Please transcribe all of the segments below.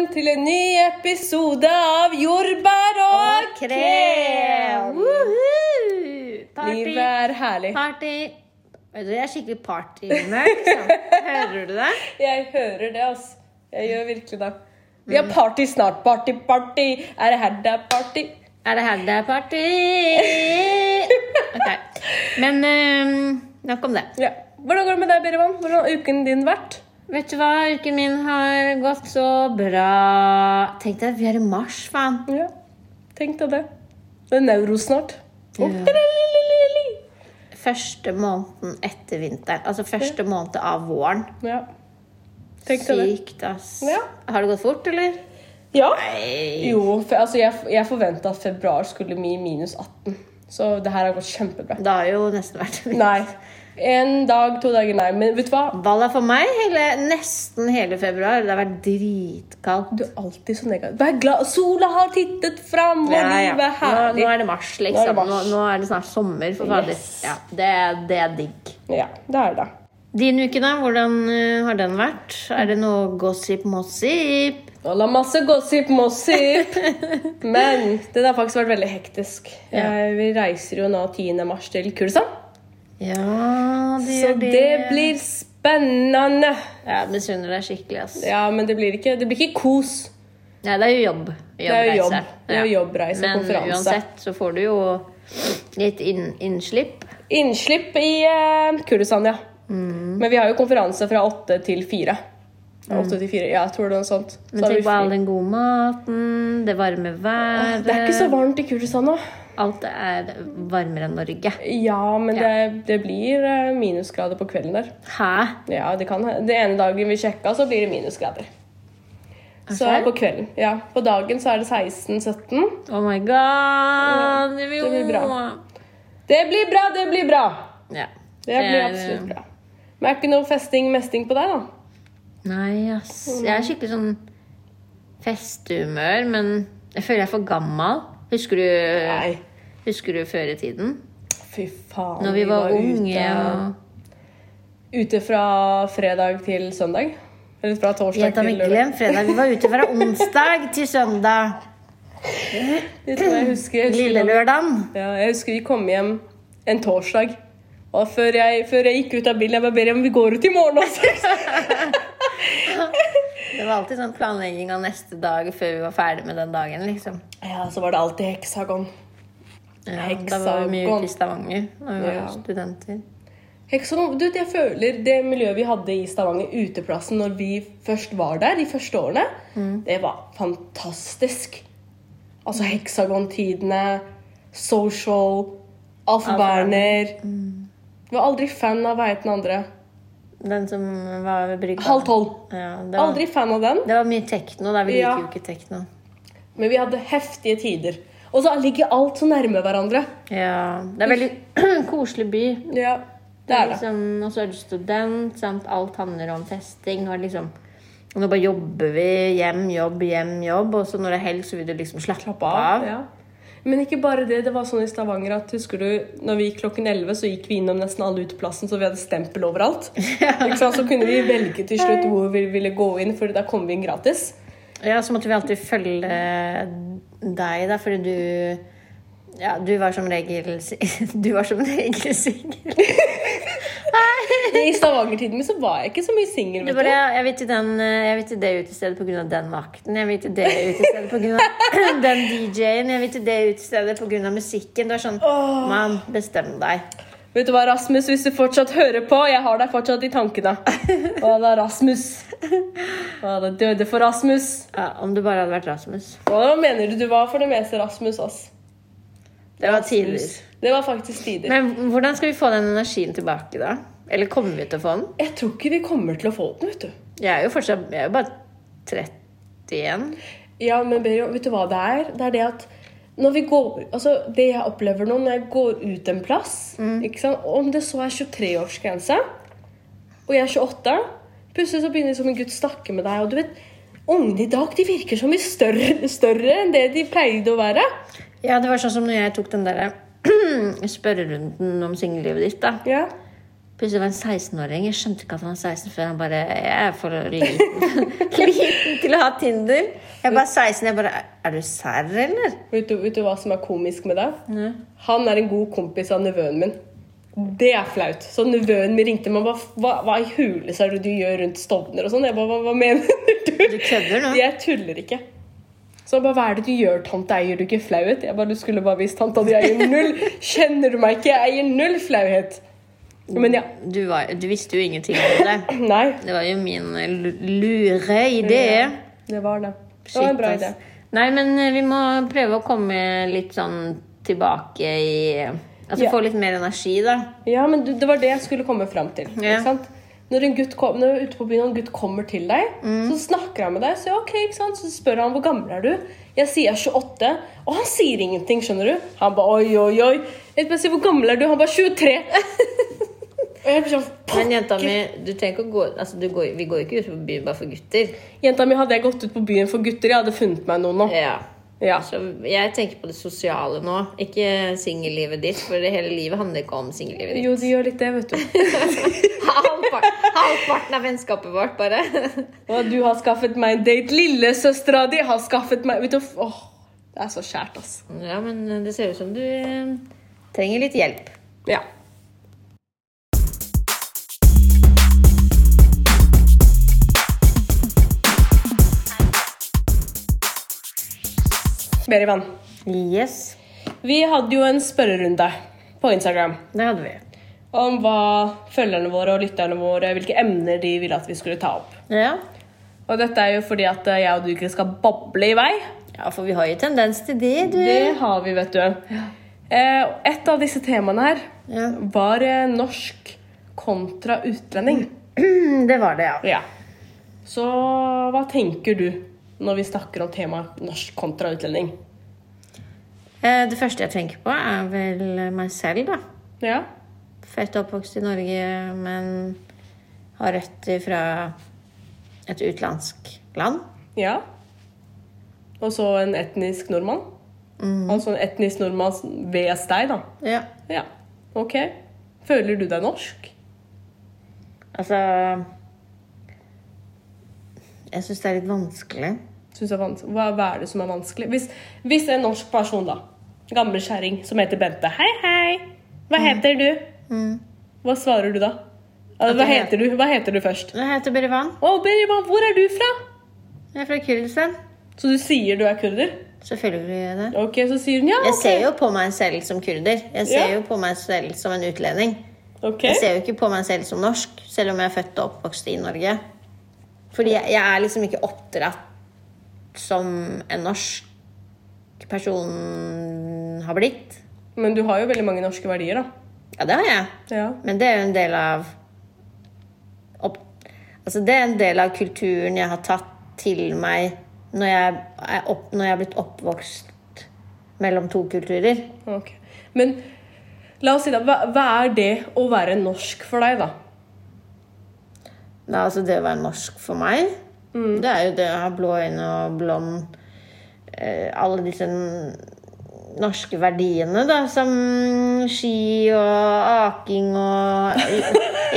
velkommen til en ny episode av Jordbær og krem! Woohoo! Party, Livet er herlig. party. Jeg er skikkelig party Liksom. Hører du det? Jeg hører det, altså. Jeg gjør virkelig det. Vi har party snart. Party, party. Er det her det er party? Er det her det er party? Ok. Men um, nok om det. Ja. Hvordan går det med deg, Berivan? Hvordan har uken din vært? Vet du hva? Uken min har gått så bra. Tenk deg, vi er i mars, faen. Ja, tenk deg det. Det er neuro snart. Ja. Første måneden etter vinteren. Altså første måned av våren. Ja. Tenk deg det. Sykt, ass. Ja. Har det gått fort, eller? Ja. Nei. Jo, for, altså, jeg, jeg forventa at februar skulle bli minus 18. Så det her har gått kjempebra. Det har jo nesten vært Nei. En dag, to dager, nei. Men vet du hva? Valla for meg hele, nesten hele februar. Det har vært dritkaldt. Du er alltid så negativ. Vær glad. Sola har tittet fram, og Ja, ja. livet er herlig. nå er det mars, Nå er liksom. det Nå, mars. nå er det snart sommer, for fader. Yes. Ja, det, det er digg. Ja, det er det. Din uke, da? Hvordan eh, har den vært? Er det noe gossip-mossip? Holda masse gossip, mossip. Men det har faktisk vært veldig hektisk. Ja. Vi reiser jo nå 10. mars til Kurdistan. Ja, det Så gjør det. det blir spennende. Ja, Misunner deg skikkelig, ass. Ja, men det blir ikke, det blir ikke kos. Nei, det er jo jobb. Det er jo jobb. Jobbreise. Det er jo jobbreise, Men konferanse. uansett så får du jo litt inn, innslipp. Innslipp i eh, Kurdistan, ja. Mm. Men vi har jo konferanse fra åtte til fire. Åtte til fire, ja, jeg tror det er noe sånt. Så Men har vi tenk på all fri. den gode maten, det varme været. Det er ikke så varmt i Kurdistan nå. Alt er varmere enn Norge. Ja, men Det, det blir eh, minusgrader på kvelden der. Hæ? Ja, det, kan, det ene dagen vi sjekka, så blir det minusgrader. Så serr? på kvelden. Ja, På dagen så er det 16-17. Oh my god! Det det blir bra. Det blir bra, det blir bra! Ja. Det blir absolutt bra. Men er ikke noe festing-mesting på deg, da? Nei, ass. Jeg er skikkelig sånn festehumør, men jeg føler jeg er for gammel. Husker du, Nei. Husker du før i tiden? Fy faen. Når vi var unge ute, og ute fra fredag til søndag. Eller fra torsdag til lørdag. glem fredag. Vi var ute fra onsdag til søndag. Det tror jeg husker. Husker, Lille lørdagen. ja, jeg husker vi kom hjem en torsdag. Og før jeg, før jeg gikk ut av bilen, jeg bare ber om vi går ut i morgen også. Det var alltid sånn planlegging av neste dag før vi var ferdig med den dagen. liksom. Ja, så var det alltid heksagon. Ja, da var vi mye ute i Stavanger da vi var Ja. studenter. Heksagon, du, jeg føler det miljøet vi hadde i Stavanger, uteplassen, når vi først var der de første årene, det var fantastisk. Altså heksagontidene, social, Alf Alf Berner. mm. var aldri fan av Hva het den andre? Den som var ved brygga. Halv tolv. Ja, var, Aldri fan av den. det var mye tekno. da Vi liker Ja. jo ikke tekno. Men vi hadde heftige tider. Og så ligger alt så nærme hverandre. Ja, Det er en veldig koselig by. Ja, det er det. Liksom, og så er du student. Sant? Alt handler om festing. Og liksom, nå bare jobber vi. Hjem, jobb, hjem, jobb. Og så når det er helg, så vil du liksom slappe, Slapp av. av. Ja. Men ikke bare det. Det var sånn i Stavanger at husker du, når vi gikk klokken 11, så gikk vi innom nesten alle uteplassen, så vi hadde stempel overalt. Sant? Så kunne vi velge til slutt hvor vi ville gå inn, for da kom vi inn gratis. Ja, så måtte vi alltid følge deg, da, fordi du Ja, du var som regel Du var som regel singel. I Stavanger-tiden min så var jeg ikke så mye singel. Jeg. Jeg vil til, den, jeg vil til det utestedet pga. den vakten. Jeg vil til det utestedet pga. den DJ-en. Jeg vil til det utestedet pga. musikken. Du er sånn Mann, bestem deg. Vet du hva, Rasmus, hvis du fortsatt hører på, jeg har deg fortsatt i tankene. Det er Rasmus. Å, da, døde for Rasmus. Ja, om du bare hadde vært Rasmus. Hva mener du du var for det meste Rasmus, ass? Det var tidlig. Det var faktisk tider. Men hvordan skal vi få den energien tilbake, da? Eller kommer vi til å få den? Jeg tror ikke vi kommer til å få den, vet du. Jeg er jo fortsatt Jeg er jo bare 31. Ja, men vet du hva det er? Det er det at går, altså Det jeg opplever nå når jeg går ut en plass ikke sant? Om det så er 23-årsgrense, og jeg er 28 Plutselig så begynner liksom en gutt snakke med deg, og du vet Ungene i dag de virker så mye større, større enn det de pleide å være. Ja, det var sånn som når jeg tok den derre spørrerunden om singellivet ditt, da. Ja. Plutselig var han 16-åring. Jeg skjønte ikke at han var 16 før han bare Jeg er for liten, liten til å ha Tinder. Jeg bare 16. Jeg bare Er du serr, eller? Vet du, vet du hva som er komisk med det? Han er en god kompis av nevøen min. Det er flaut. Så nevøen min ringte meg hva, hva, hva i huleste er det du gjør rundt Stovner og sånn? Jeg bare, hva, hva mener du? Du kødder nå? Jeg tuller ikke. Så han bare, hva er det du gjør, tante? Eier du ikke flauhet? Jeg bare, du skulle bare visst, tante, jeg eier null. Kjenner du meg ikke? Jeg eier null flauhet. Men ja. Du, var, du visste jo ingenting om det. Nei. Det var jo min eh, lure idé. Det var det. Det var en bra idé. Nei, men eh, vi må prøve å komme litt sånn tilbake i Altså Ja. få litt mer energi, da. Ja, men det var det jeg skulle komme fram til. Ja. Ikke sant? Når, en gutt kom, når du er ute på byen og en gutt kommer til deg, så snakker han med deg. Så, okay, så spør han hvor gammel er du Jeg sier 28, og han sier ingenting. skjønner du? Han bare oi, oi, oi. Jeg bare sier hvor gammel er du? Han bare 23. sånn Men jenta mi, du trenger ikke å gå altså, du går, Vi går jo ikke ut på byen bare for gutter. Jenta mi hadde jeg gått ut på byen for gutter, jeg hadde funnet meg noen nå. Ja. Ja. Så jeg tenker på det sosiale nå, ikke singellivet ditt. For det hele livet handler ikke om singellivet ditt. Jo, de gjør litt det, vet du. Halvpart- Halvparten av vennskapet vårt, bare. Og du har skaffet meg en date. Lillesøstera di har skaffet meg vet du, åh, Det er så kjært, altså. Ja, men det ser ut som du eh, trenger litt hjelp. Ja. Berivan, Yes, vi hadde jo en spørrerunde på Instagram det hadde vi. om hva følgerne våre og lytterne våre hvilke emner de ville at vi skulle ta opp. Ja. Og dette er jo fordi at jeg og du ikke skal boble i vei. ja, for vi har jo tendens til det, du. Det har vi, vet du. Ja. Et av disse temaene her Ja. var eh, norsk kontra utlending. Det var det, ja. Ja. Så hva tenker du når vi snakker om temaet norsk kontra utlending? Eh, Det første jeg tenker på, er vel meg selv, da. Ja. Født og oppvokst i Norge, men har røtter fra et utenlandsk land. Ja. Og så en etnisk nordmann. Altså en etnisk nordmann VS deg, da. Ja. Ja. Ok. Føler du deg norsk? Altså Jeg syns det er litt vanskelig. Synes det er vanskelig. Hva, hva er det som er vanskelig? Hvis, hvis en norsk person, da, gammel kjerring som heter Bente Hei, hei! Hva heter du? Hva svarer du da? Altså, hva heter du? Hva heter du først? Jeg heter Berivan. Å, Berivan, hvor er du fra? Jeg er fra Kurdistan. Så du sier du er kurder? Selvfølgelig gjør jeg det. Ok, så sier hun ja. Jeg ser jo på meg selv som kurder. Jeg ser Ja. jo på meg selv som en utlending. Okay. Jeg ser jo ikke på meg selv som norsk, selv om jeg er født og oppvokst i Norge. Fordi jeg, jeg er liksom ikke oppdratt som en norsk person har blitt. Men du har jo veldig mange norske verdier, da. Ja, det har jeg. Ja. Men det er jo en del av opp, Altså, det er en del av kulturen jeg har tatt til meg når jeg er, opp, når jeg er blitt oppvokst mellom to kulturer. Okay. Men la oss si da, hva, hva er det å være norsk for deg, da? Nei, altså det å være norsk for meg, det er jo det å ha blå øyne og blond eh, Alle disse norske verdiene, da, som ski og aking og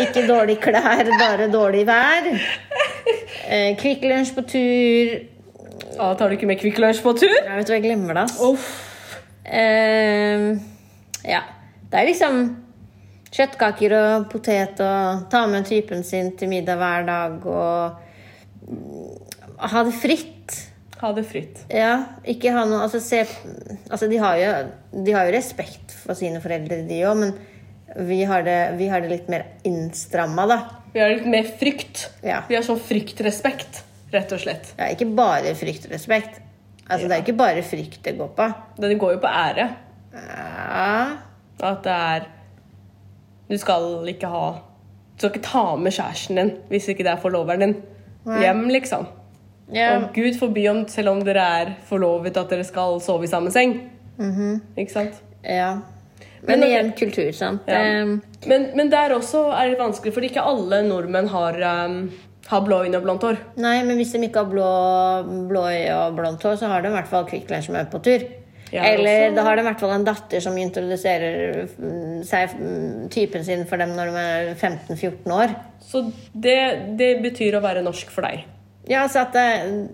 ikke dårlige klær, bare dårlig vær. Eh, Kvikk Lunsj på tur. Ah, tar du ikke med Kvikk Lunsj på tur? Jeg vet du hva jeg glemmer det. Uff. Eh, ja. Det er liksom kjøttkaker og potet og ta med typen sin til middag hver dag og mm, ha det fritt. Ha det fritt. Ja, ikke ha noe Altså, se Altså, de har jo, de har jo respekt for sine foreldre, de òg, men vi har, det, vi har det litt mer innstramma, da. Vi har litt mer frykt. Ja. Vi har sånn fryktrespekt, rett og slett. ja ikke bare fryktrespekt. Altså. Altså, det er ikke bare frykt det går på. Det går jo på ære. Ja. At det er Du skal ikke ha Du skal ikke ta med kjæresten din hvis ikke det er forloveren din hjem, liksom. Yeah. Og gud forby om selv om dere er forlovet, at dere skal sove i samme seng. Ikke sant? ja. Men Men igjen kultur, sant. Ja. Um, Men, men der også er det vanskelig, fordi ikke alle nordmenn har, um, har blå øyne og blondt hår. Nei, men hvis de ikke har blå, blå øyne og blondt hår, så har de i hvert fall Kvikk Lunsj med på tur. Er Eller også- da har de i hvert fall en datter som introduserer mm, seg, mm, typen sin for dem når de er 15-14 år. Så det, det betyr å være norsk for deg. Ja, så at det,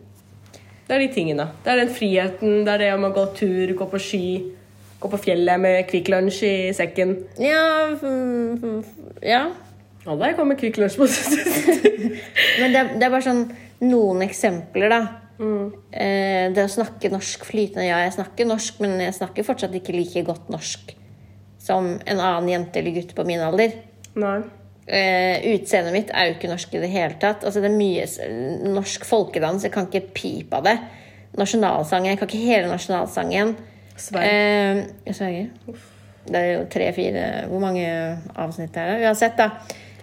Det er de tingene. Det er den friheten, det er det om å gå tur, gå på ski, gå på fjellet med Kvikk Lunsj i sekken. Ja, mm, mm, ja. Alle jeg kommer med Kvikk Lunsj på. Men det, det er bare sånn noen eksempler, da. Mm. Eh, det å snakke norsk flytende Ja, jeg snakker norsk, men jeg snakker fortsatt ikke like godt norsk som en annen jente eller gutt på min alder. Nei. Eh, utseendet mitt er jo ikke norsk i det hele tatt. Altså, det er mye norsk folkedans. Jeg kan ikke pipe av det. Nasjonalsangen. Jeg kan ikke hele nasjonalsangen. Sverige. Eh, Sverige. Det er jo tre-fire Hvor mange avsnitt er det? Uansett, da.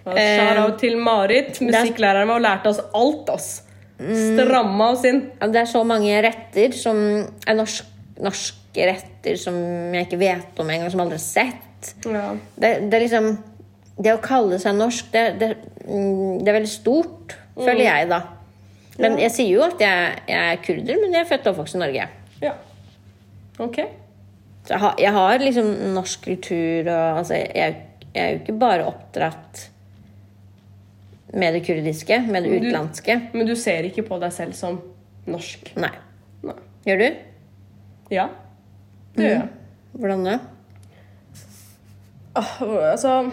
Eh, Shout-out til Marit, musikklæreren vår, lærte oss alt, ass. Stramma oss inn. Ja, Det er så mange retter som er norsk, norske retter som jeg ikke vet om engang, som aldri har sett. Ja. Det, det er liksom Det å kalle seg norsk, det, det, mm, det er veldig stort, føler jeg, da. Men jeg sier jo at jeg, jeg er kurder, men jeg er født og oppvokst i Norge. ja. Ok. Jeg har, jeg har liksom norsk kultur og altså, jeg, jeg er jo ikke bare oppdratt med det kurdiske, med det Du- utenlandske. Men du ser ikke på deg selv som norsk? Nei. Nei. Gjør du? Ja, det gjør jeg. Hvordan det? Ah, altså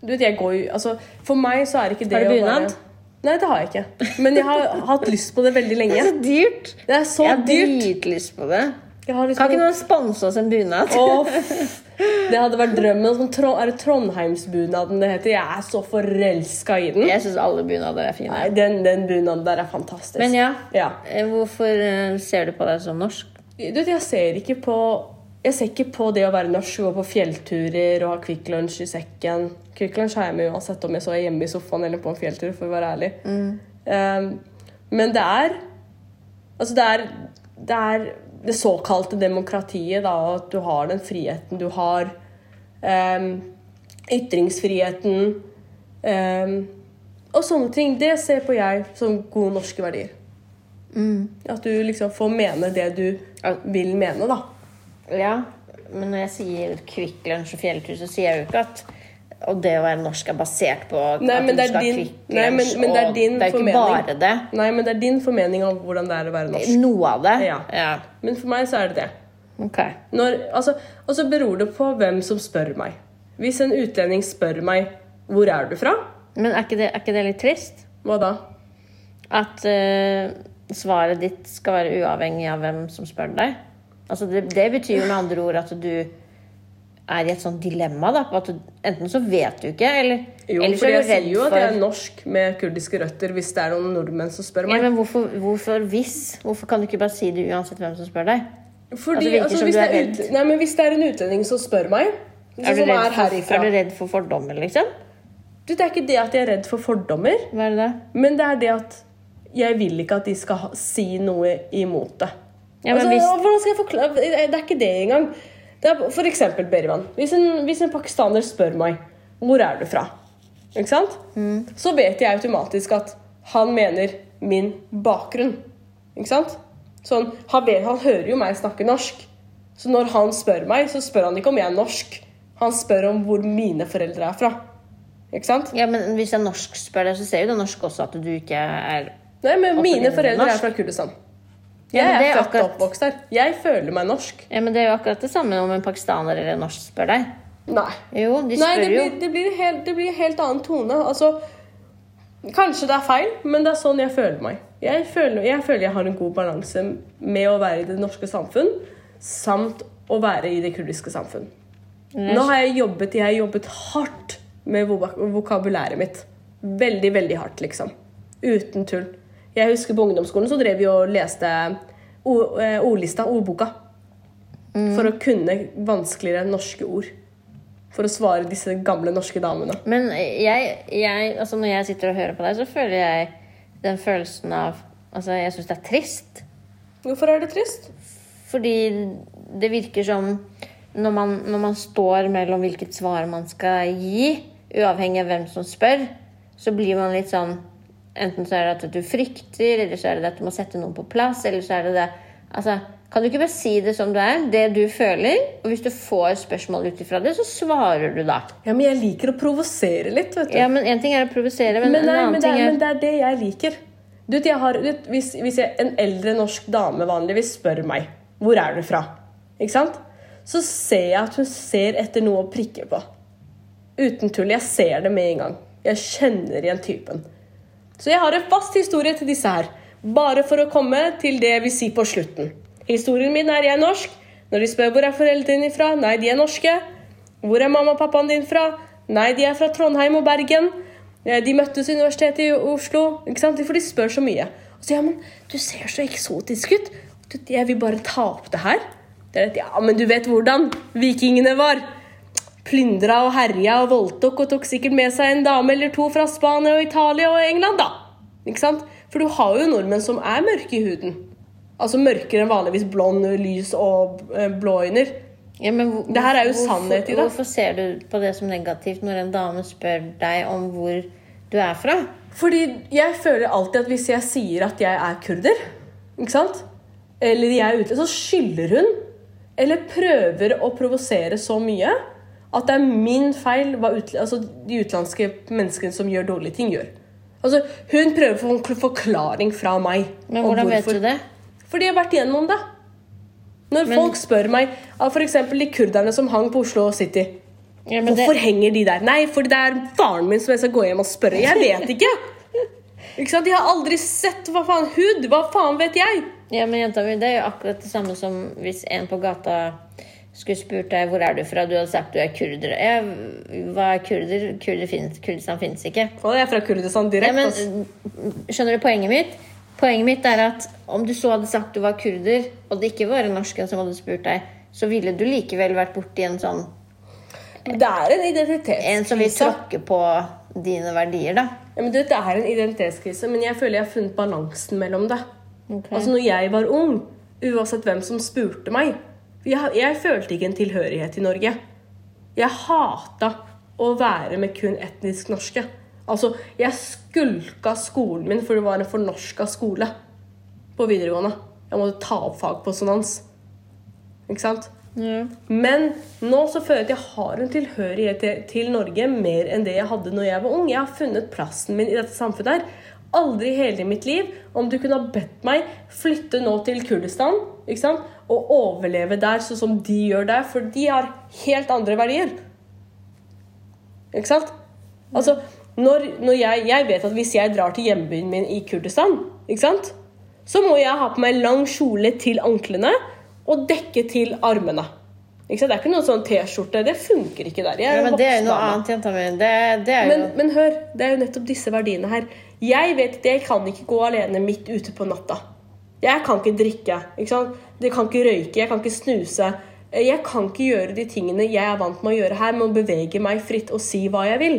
Du vet, jeg går jo altså, For meg så er ikke det Har du bunad? Nei, det har jeg ikke. Men jeg har hatt lyst på det veldig lenge. Så dyrt! Det er så Jeg har dritlyst på det. Jeg har lyst Kan ikke noen sponse oss en bunad? Åh, det hadde vært drømmen. Sånn, Tro- er det Trondheimsbunaden det heter? Jeg er så forelska i den. Jeg syns alle bunader er fine. Nei, den, den bunaden der er fantastisk. Men ja, Ja. eh, hvorfor eh, ser du på deg som norsk? Du vet, jeg ser ikke på Jeg ser ikke på det å være norsk gå på fjellturer og ha Kvikk Lunsj i sekken. Kvikk Lunsj har jeg med uansett om jeg så er hjemme i sofaen eller på en fjelltur, for å være ærlig. Um, men det er Altså, det er det er det såkalte demokratiet, da, at du har den friheten du har. Um, ytringsfriheten. Um, og sånne ting. Det ser på jeg som gode norske verdier. At du liksom får mene det du vil mene, da. Ja, men når jeg sier Kvikk Lunsj og fjelltur, så sier jeg jo ikke at og det å være norsk er basert på Nei, at du skal ha din- Kvikk Lunsj, men det er din det er ikke formening. bare det. Nei, men det er din formening om hvordan det er å være norsk. Noe av det. Ja. Men for meg så er det det. Okay. Når, altså, og så beror det på hvem som spør meg. Hvis en utlending spør meg 'Hvor er du fra?' Men er ikke, det, er ikke det litt trist? Hva da? At uh, svaret ditt skal være uavhengig av hvem som spør deg? Altså det, det betyr jo med andre ord at du er i et sånt dilemma. da, på at du, Enten så vet du ikke, eller, Jo, eller så er jeg du redd sier jo at jeg er norsk med kurdiske røtter hvis det er noen nordmenn som spør ja, meg. Men hvorfor, hvorfor hvis? Hvorfor kan du ikke bare si det uansett hvem som spør deg? Fordi, Altså, altså, hvis, det er ut, nei, men hvis det er en utlending som spør meg, Er sånn du, som er for, er du redd for fordommer, liksom? Du, Det er ikke det at jeg er redd for fordommer, Hva er det men det er det at jeg vil ikke at de skal ha, si noe imot det. Ja, men altså, hvis- Hvordan skal jeg forklare Det er ikke det engang. Det er for eksempel, Berivan. Hvis en, hvis en pakistaner spør meg hvor er du fra, ikke sant? Mm. så vet jeg automatisk at han mener min bakgrunn. Ikke sant? Sånn, han, vet, han hører jo meg snakke norsk. Så når han spør meg, så spør han ikke om jeg er norsk. Han spør om hvor mine foreldre er fra. Ikke sant? Ja, men Hvis en norsk spør deg, så ser jo det norsk også at du ikke er Nei, men mine foreldre er fra Kurdistan. Ja, Jeg er født og oppvokst her. Jeg føler meg norsk. Ja, men Det er jo akkurat det samme om en pakistaner eller en norsk spør deg. Nei. Jo, de Nei, det blir, det, blir helt, det blir helt annen tone. Altså, kanskje det er feil, men det er sånn jeg føler meg. Jeg føler, jeg føler jeg har en god balanse med å være i det norske samfunn, samt å være i det kurdiske samfunn. Nå har jeg jobbet, jeg har jobbet hardt med vokabulæret mitt. Veldig, veldig hardt, liksom. Uten tull. Jeg husker på ungdomsskolen så drev vi og leste eh, ordlista, ordboka. For å kunne vanskeligere norske ord. For å svare disse gamle norske damene. Men jeg, jeg, altså når jeg sitter og hører på deg, så føler jeg den følelsen av Altså, jeg syns det er trist. Hvorfor er det trist? Fordi det virker som når man, når man står mellom hvilket svar man skal gi, uavhengig av hvem som spør, så blir man litt sånn Enten så er det at du frykter, eller så er det at du må sette noen på plass, eller så er det det Altså, Kan du ikke bare si det som det er, det du føler? Og hvis du får spørsmål ut ifra det, så svarer du da. Ja, men jeg liker å provosere litt, vet du. Ja, men En ting er å provosere, men, men, en annen men, det ting er, er men det er det jeg liker. Du vet, jeg har, vet, hvis, hvis jeg, en eldre norsk dame vanligvis spør meg hvor er du fra, ikke sant? så ser jeg at hun ser etter noe å prikke på. Uten tull. Jeg ser det med en gang. Jeg kjenner igjen typen. Så jeg har en fast historie til disse her. Bare for å komme til det jeg vil si på slutten. Historien min er jeg norsk. Når de spør hvor er foreldrene dine fra, nei, de er norske. Hvor er mamma og pappaen din fra? Nei, de er fra Trondheim og Bergen. Eh, De møttes i Universitetet i Oslo. ikke sant? For de spør så mye. Og så, ja, men du ser så eksotisk ut. Jeg vil bare ta opp det her. Det er et, ja, men du vet hvordan vikingene var. Plyndra og herja og voldtok og tok sikkert med seg en dame eller to fra Spania og Italia og England, da. Ikke sant? For du har jo nordmenn som er mørke i huden. Altså mørkere enn vanligvis blond, lys og eh, blå øyne. ja, men hvor- Det her er jo hvorfor- sannhet i det. Hvorfor ser du på det som negativt når en dame spør deg om hvor du er fra? Fordi jeg føler alltid at hvis jeg sier at jeg er kurder, ikke sant? Eller jeg er ute, så skylder hun. Eller prøver å provosere så mye at det er min feil hva ut, altså, de utenlandske menneskene som gjør dårlige ting, gjør. Altså, hun prøver å få en forklaring fra meg. Men hvordan vet du det? Fordi jeg har vært igjennom det. Når Men- folk spør meg av f.eks. de kurderne som hang på Oslo City Ja, men det- Hvorfor henger de der? Nei, fordi det er faren min som jeg skal gå hjem og spørre. Jeg vet ikke! Ikke sant? De har aldri sett hva faen hud. Hva faen vet jeg? Ja, men jenta mi, det er jo akkurat det samme som hvis en på gata skulle spurt deg hvor er du fra, du hadde sagt du er kurder. Jeg, hva er kurder? kurder finnes, Kurdistan finnes ikke. Og jeg er fra Kurdistan Ja, direkte. men, skjønner du poenget mitt? Poenget mitt er at om du så hadde sagt du var kurder, og det ikke var en norsken som hadde spurt deg, så ville du likevel vært borti en sånn Det er en identitetskrise. En som vil tråkke på dine verdier, da. Ja, men du vet, det er en identitetskrise, men jeg føler jeg har funnet balansen mellom det. Okay. Altså når jeg var ung, uansett hvem som spurte meg Jeg, jeg følte ikke en tilhørighet i Norge. Jeg hata å være med kun etnisk norske. Altså, jeg skulka skolen min for det var en fornorska skole på videregående. Jeg måtte ta opp fag på sonans. Ikke sant? Ja. Men nå så føler jeg at jeg har en tilhørighet til, til Norge mer enn det jeg hadde når jeg var ung. Jeg har funnet plassen min i dette samfunnet her. Aldri i hele mitt liv om du kunne ha bedt meg flytte nå til Kurdistan ikke sant? og overleve der sånn som de gjør der, for de har helt andre verdier. Ikke sant? Altså, når, når jeg, jeg vet at hvis jeg drar til hjembyen min i Kurdistan, ikke sant? så må jeg ha på meg lang kjole til anklene og dekke til armene. Ikke sant? Det er ikke noen sånn T-skjorte. Det funker ikke der. Ja, men det er jo noe annet, jenta mi. Det, det jo Men, men hør, det er jo nettopp disse verdiene her. Jeg vet at jeg kan ikke gå alene midt ute på natta. Jeg kan ikke drikke. ikke? Jeg kan ikke røyke, jeg kan ikke snuse. Jeg kan ikke gjøre de tingene jeg er vant med å gjøre her, med å bevege meg fritt og si hva jeg vil.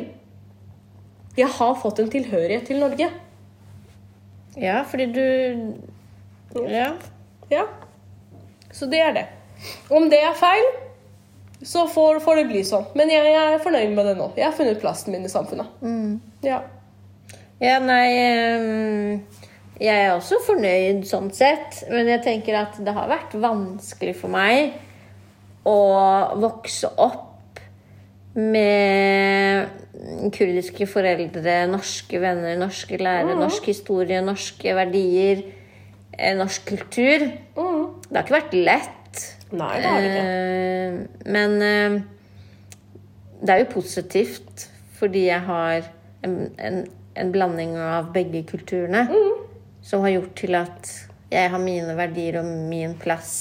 Jeg har fått en tilhørighet til Norge. Ja, fordi du Ja. Ja. Så det er det. Om det er feil, så får, får det bli sånn. Men jeg, jeg er fornøyd med det nå. Jeg har funnet plassen min i samfunnet. Ja. Ja, nei Jeg er også fornøyd sånn sett, men jeg tenker at det har vært vanskelig for meg å vokse opp med kurdiske foreldre, norske venner, norske lærere, norsk historie, norske verdier, eh, norsk kultur. Mm. Det har ikke vært lett. Nei, det har det ikke. Eh, Men eh, det er jo positivt, fordi jeg har en, en, en blanding av begge kulturene. Som har gjort til at jeg har mine verdier og min plass.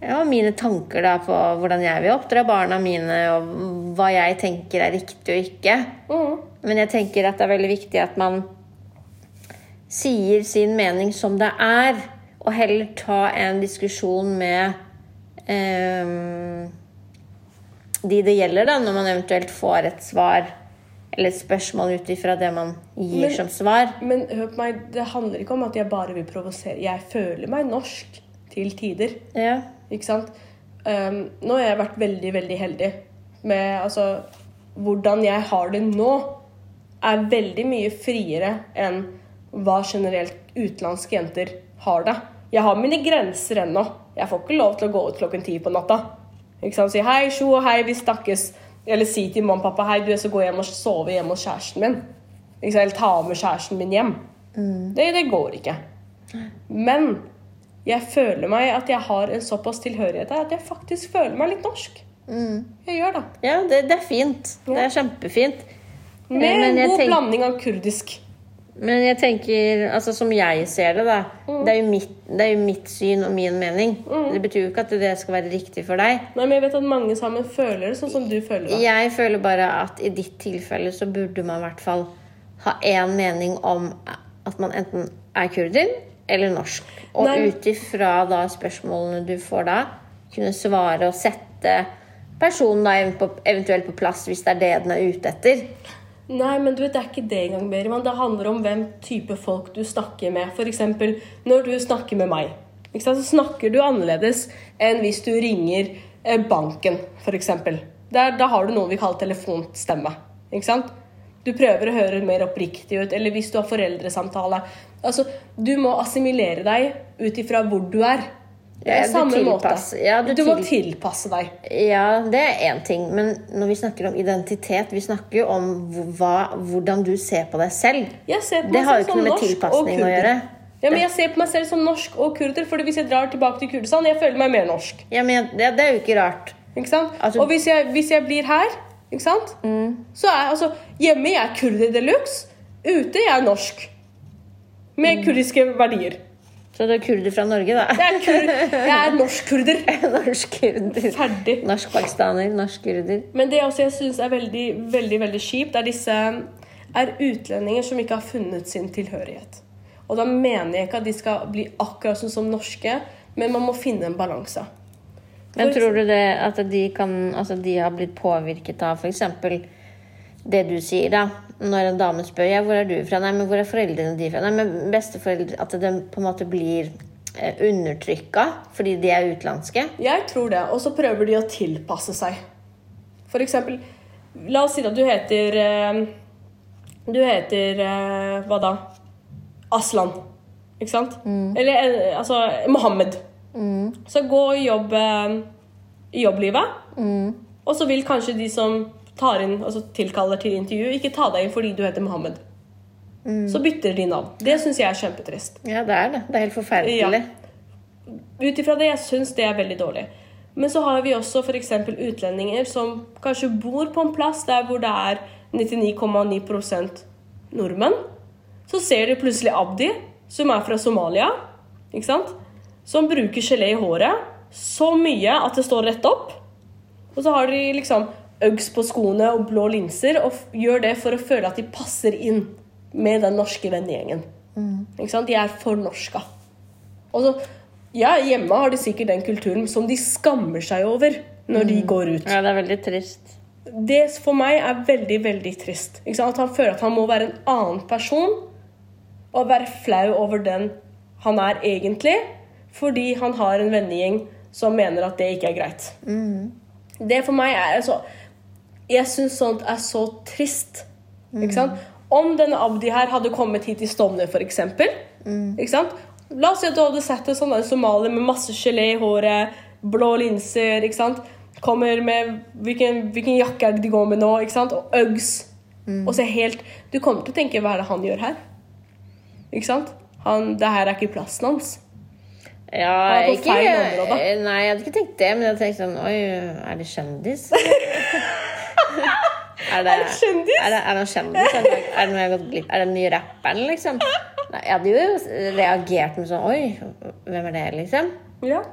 Og mine tanker da på hvordan jeg vil oppdra barna mine, og hva jeg tenker er riktig og ikke. Mm. Men jeg tenker at det er veldig viktig at man sier sin mening som det er, og heller ta en diskusjon med ehm, de det gjelder, da, når man eventuelt får et svar eller spørsmål ut ifra det man gir Men- som svar. Men hør på meg, det handler ikke om at jeg bare vil provosere. Jeg føler meg norsk til tider. Ja. Ikke sant? Um, nå har jeg vært veldig, veldig heldig med altså Hvordan jeg har det nå, er veldig mye friere enn hva generelt utenlandske jenter har det. Jeg har mine grenser ennå. Jeg får ikke lov til å gå ut klokken ti på natta. Ikke sant? Si hei, sjo hei, vi snakkes. Eller si til mamma og pappa hei, du, jeg skal gå hjem og sove hjemme hos kjæresten min. Eller ta med kjæresten min hjem. Det, det går ikke. Men jeg føler meg at jeg har en såpass tilhørighet her at jeg faktisk føler meg litt norsk. Jeg gjør det. Ja, det, det er fint. Det er kjempefint. Med en god tenk- blanding av kurdisk. Men jeg tenker, altså som jeg ser det, da Mm. det, er mitt, det er jo mitt syn og min mening. Det betyr jo ikke at det skal være riktig for deg. Nei, men jeg vet at mange sammen føler det sånn som du føler det. Jeg føler bare at i ditt tilfelle så burde man i hvert fall ha én mening om at man enten er kurder eller norsk. Og ut ifra da spørsmålene du får da, kunne svare og sette personen da eventuelt på plass hvis det er det den er ute etter. Nei, men du vet, det er ikke det engang, Beriman. Det handler om hvem type folk du snakker med. Eksempel, når du snakker med meg, så snakker du annerledes enn hvis du ringer eh, banken, eksempel. Da har du noe vi kaller telefonstemme. Ikke sant? Du prøver å høre mer oppriktig ut, eller hvis du har foreldresamtale. Altså, du må assimilere deg ut ifra hvor du er. Det Ja, samme måte. ja, du du må til- tilpasse deg. Ja, det er én ting, men når vi snakker om identitet, vi snakker jo om hva, hvordan du ser på deg selv. På Det har jo ikke noe med tilpasning å gjøre. Ja, men Jeg ser på meg selv som norsk og kurder, fordi hvis jeg drar tilbake til Kurdistan, jeg føler meg mer norsk. Ja, men det, det er jo ikke rart. Ikke sant? Altså- og hvis jeg, hvis jeg blir her, ikke sant? så er altså Hjemme jeg er kurder de luxe, ute jeg er norsk. Med kurdiske verdier. Så du er kurder fra Norge, da? Jeg er, kur jeg er norsk kurder. Ferdig. Norsk pakistaner, norsk kurder. Men det også jeg syns er veldig, veldig, veldig kjipt, er disse er utlendinger som ikke har funnet sin tilhørighet. Og da mener jeg ikke at de skal bli akkurat sånn som norske, men man må finne en balanse. Men tror du det at de kan Altså de har blitt påvirket av f.eks. det du sier, da? Når en dame spør ja, hvor er du fra, nei, men hvor er foreldrene de fra, nei, men besteforeldre At de på en måte blir eh, undertrykka fordi de er utenlandske? Jeg tror det. Og så prøver de å tilpasse seg. For eksempel, la oss si at du heter eh, Du heter eh, Hva da? Aslan. Ikke sant? Eller eh, altså Mohammed. Så gå og jobb i jobblivet. Og så vil kanskje de som tar inn, altså tilkaller til intervju, ikke ta deg inn fordi du heter Mohammed. Så bytter de navn. Det syns jeg er kjempetrist. Ja, det er det. Det er helt forferdelig. Ut ifra det, jeg syns det er veldig dårlig. Men så har vi også f.eks. utlendinger som kanskje bor på en plass der hvor det er 99,9% nordmenn. Så ser de plutselig Abdi, som er fra Somalia, ikke sant? som bruker gelé i håret så mye at det står rett opp. Og så har de liksom Uggs på skoene og blå linser og gjør det for å føle at de passer inn med den norske vennegjengen. Ikke sant? De er for norska. Og så, ja, hjemme har de sikkert den kulturen som de skammer seg over når de går ut. Ja, det er veldig trist. Det for meg er veldig, veldig trist. Ikke sant? At han føler at han må være en annen person og være flau over den han er egentlig, fordi han har en vennegjeng som mener at det ikke er greit. Det for meg er altså Jeg syns sånt er så trist. Ikke sant? Om denne Abdi her hadde kommet hit i Stovner, f.eks. Ikke sant? La oss si at du hadde sett en sånn somalier med masse gelé i håret, blå linser, ikke sant? Kommer med hvilken, hvilken jakke er det de går med nå, ikke sant? Og Uggs. Og så helt Du kommer til å tenke hva er det han gjør her? Ikke sant? Han, det her er ikke plassen hans. Ja, ikke. Nei, jeg hadde ikke tenkt det, men jeg hadde tenkt sånn Oi, er det kjendis? er, det, det kjendis? Er det, er det noen kjendis? Er det, er det Er det den nye rapperen, liksom? Nei, jeg hadde jo reagert med sånn Oi, hvem er det, liksom? Ja.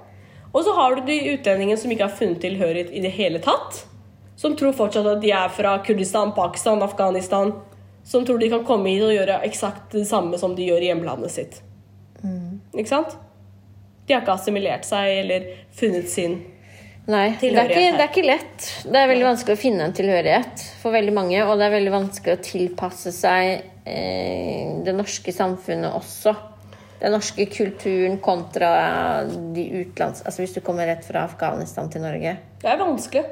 Og så har du de utlendingene som ikke har funnet tilhørighet i det hele tatt. Som tror fortsatt at de er fra Kurdistan, Pakistan, Afghanistan. Som tror de kan komme hit og gjøre eksakt det samme som de gjør i hjemlandet sitt. Ikke sant? De har ikke assimilert seg eller funnet sin Nei, det er, ikke, det er ikke lett. Det er veldig vanskelig å finne en tilhørighet for veldig mange. Og det er veldig vanskelig å tilpasse seg eh, det norske samfunnet også. Den norske kulturen kontra de utenlands... Altså hvis du kommer rett fra Afghanistan til Norge. Det er vanskelig.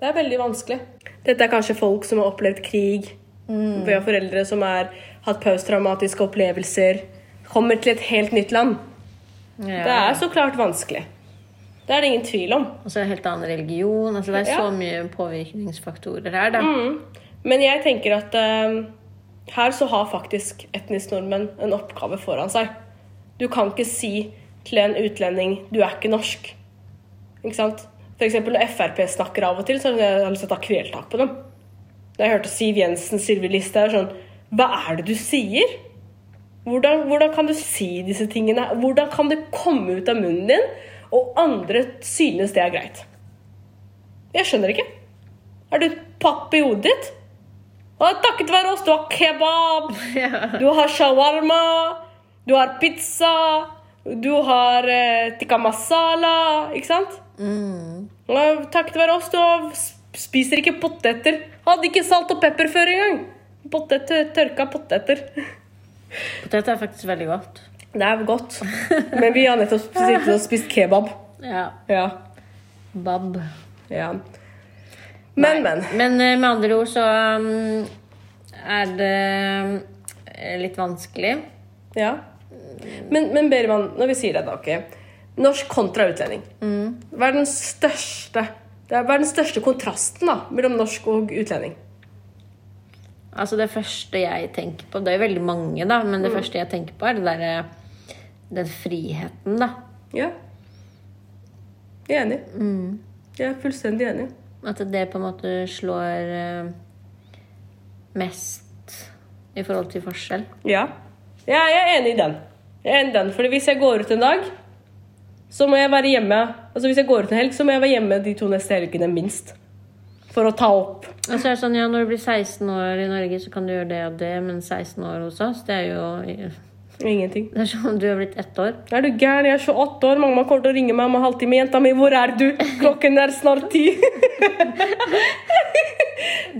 Det er veldig vanskelig. Dette er kanskje folk som har opplevd krig. Vi har foreldre som har hatt posttraumatiske opplevelser. Kommer til et helt nytt land. Ja. Det er så klart vanskelig. Det er det ingen tvil om. Og så er det helt annen religion. Altså, det er Ja. så mye påvirkningsfaktorer her, da. Men jeg tenker at uh, her så har faktisk etnisk nordmenn en oppgave foran seg. Du kan ikke si til en utlending 'du er ikke norsk'. Ikke sant? For eksempel når Frp snakker av og til, så har jeg lyst til å ta kveltak på dem. Da jeg hørte Siv Jensen, Sylvi Listhaug sånn Hva er det du sier? Hvordan, hvordan kan du si disse tingene? Hvordan kan det komme ut av munnen din, og andre synes det er greit? Jeg skjønner ikke. Er du papp i hodet ditt? Og takket være oss, du har kebab, du har shawarma, du har pizza, du har eh, tikka masala, ikke sant? Og takket være oss, du spiser ikke poteter. Hadde ikke salt og pepper før engang. Poteter, tørka poteter. Poteter er faktisk veldig godt. Det er godt. Men vi har nettopp sittet og spist kebab. Ja. Ja. Bab. ja. Men, men. Men eh, med andre ord så um, er det eh, litt vanskelig. Ja. Men, men Beriman, når vi sier det, da, ok. Norsk kontra utlending. Hva er den største det er, Hva er den største kontrasten da, mellom norsk og utlending? Altså det første jeg tenker på Det er jo veldig mange, da, men det første jeg tenker på, er det derre Den friheten, da. Ja. Jeg er enig. Jeg er fullstendig enig. At det på en måte slår eh, mest i forhold til forskjell. Ja. ja. Jeg er enig i den. Jeg er enig i den, For Hvis jeg går ut en dag, så må jeg være hjemme Altså hvis jeg går ut en helg, så må jeg være hjemme de to neste helgene minst. For å ta opp. Og så er det sånn, ja, Når du blir 16 år i Norge, så kan du gjøre det og det, men 16 år hos oss, det er jo Ingenting. Det er som om du har blitt ett år. Er du gæren? Jeg er 28 år. Mamma kommer til å ringe meg om en halvtime. Jenta mi, hvor er du? Klokken er snart ti.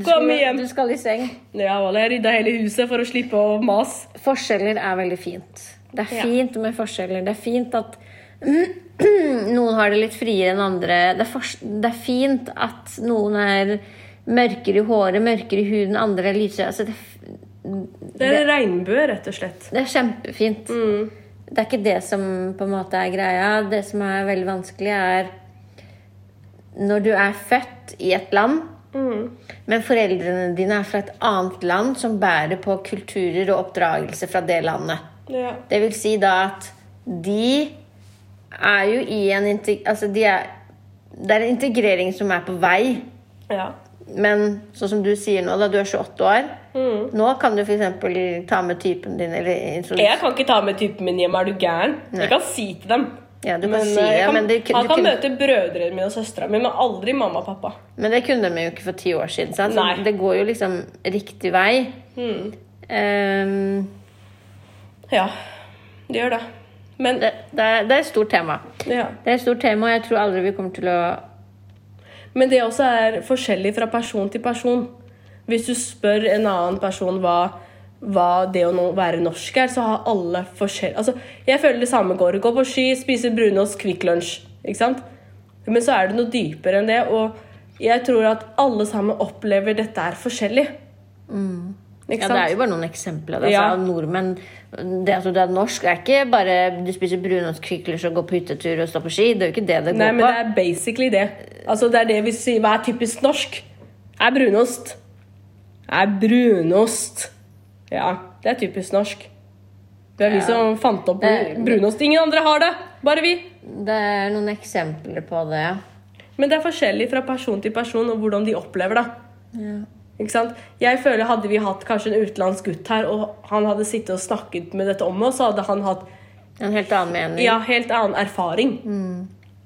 Kom igjen. Du skal i seng. Ja, jeg rydda hele huset for å slippe å mase. Forskjeller er veldig fint. Det er Ja. fint med forskjeller. Det er fint at noen har det litt friere enn andre. Det er, det er fint at noen er mørkere i håret, mørkere i huden, andre er lysere. Altså, det, er Det er regnbue, rett og slett. det er kjempefint. Det er ikke det som på en måte er greia. Det som er veldig vanskelig, er når du er født i et land, men foreldrene dine er fra et annet land som bærer på kulturer og oppdragelse fra det landet. Ja. Det vil si da at de er jo i en. Altså, de er Det er en integrering som er på vei. ja. Men sånn som du sier nå, da du er 28 år Nå kan du f.eks. ta med typen din eller Jeg kan ikke ta med typen min hjem. Er du gæren? Jeg kan si til dem. Ja, du kan si eh, det, kan, men det, han kan kunne, møte brødrene mine og søstera mi, men aldri mamma og pappa. men det kunne de jo ikke for ti år siden. Sant? Så det går jo liksom riktig vei. Ehm, Ja, det gjør det. Men det, det, er, det er et stort tema. ja. Det er et stort tema, og jeg tror aldri vi kommer til å Men det også er forskjellig fra person til person. Hvis du spør en annen person hva, hva det å være norsk er, så har alle forskjell... Altså, jeg føler det samme går. Gå på ski, spise brunost, Kvikk Lunsj. Ikke sant? Men så er det noe dypere enn det, og jeg tror at alle sammen opplever dette er forskjellig. Mm. Ja, det er jo bare noen eksempler. Altså, Ja. Nordmenn Det at du er norsk, er ikke bare du spiser brunost, Kvikk Lunsj og går på hyttetur og står på ski. Det er jo ikke det det går Nei, men på. det er basically det. Altså, det er det vi sier. Hva er typisk norsk? Er brunost. Er brunost. Ja, det er typisk norsk. Det er vi som fant opp brunost. Ingen andre har det, bare vi. Det er noen eksempler på det, ja. Men det er forskjellig fra person til person og hvordan de opplever det. Ikke sant? Jeg føler Hadde vi hatt kanskje en utenlandsk gutt her, og han hadde sittet og snakket med dette om oss, så hadde han hatt En helt annen mening. ja, helt annen erfaring.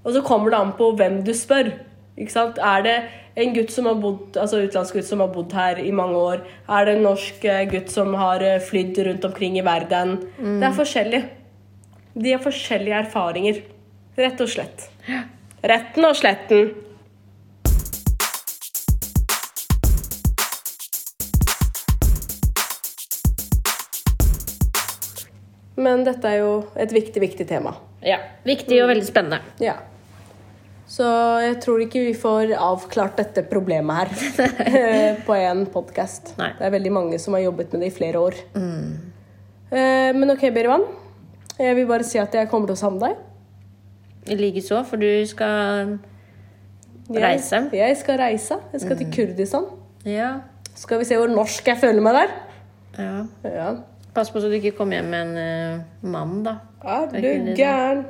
Og så kommer det an på hvem du spør. Er det en gutt som har bodd, altså utenlandsk gutt som har bodd her i mange år? Er det en norsk eh, gutt som har eh, flydd rundt omkring i verden? Det er forskjellig. De har forskjellige erfaringer. Rett og slett. Retten og sletten. Men dette er jo et viktig, viktig tema. Ja. Viktig og veldig spennende. Ja. Så jeg tror ikke vi får avklart dette problemet her eh, på en podkast. Det er veldig mange som har jobbet med det i flere år. Mm. Men ok, Berivan. Jeg vil bare si at jeg kommer til å savne deg. I likeså, for du skal Reise? Jeg skal reise. Jeg skal til Kurdistan. Ja. Skal vi se hvor norsk jeg føler meg der. ja. Ja. Pass på så du ikke kommer hjem med en uh, mann, da. Er du gæren?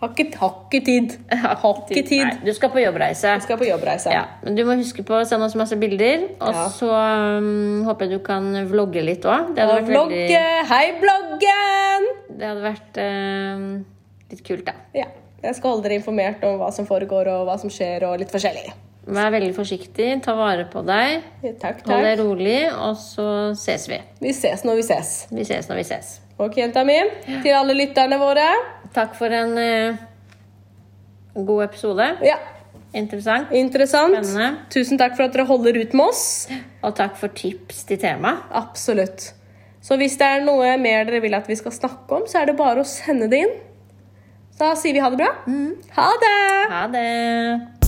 Har ikke, tid. Du skal på jobbreise. Jeg skal på jobbreise. Ja, men du må huske på å sende oss masse bilder. Og Ja. så um, håper jeg du kan vlogge litt òg. Veldig- Hei, bloggen! det hadde vært um, litt kult, da. Ja. Jeg skal holde dere informert om hva som foregår, og hva som skjer, og litt forskjellig. Vær veldig forsiktig, ta vare på deg, Takk, Takk, hold deg rolig, og så ses vi. Vi ses når vi ses. Vi ses når vi ses. Ok, jenta mi. Til alle lytterne våre. Takk for en uh, god episode. Ja, Interessant. interessant. Spennende. Tusen takk for at dere holder ut med oss. Og takk for tips til tema. Absolutt. Så hvis det er noe mer dere vil at vi skal snakke om, så er det bare å sende det inn. Da sier vi ha det bra. Ha det! Ha det!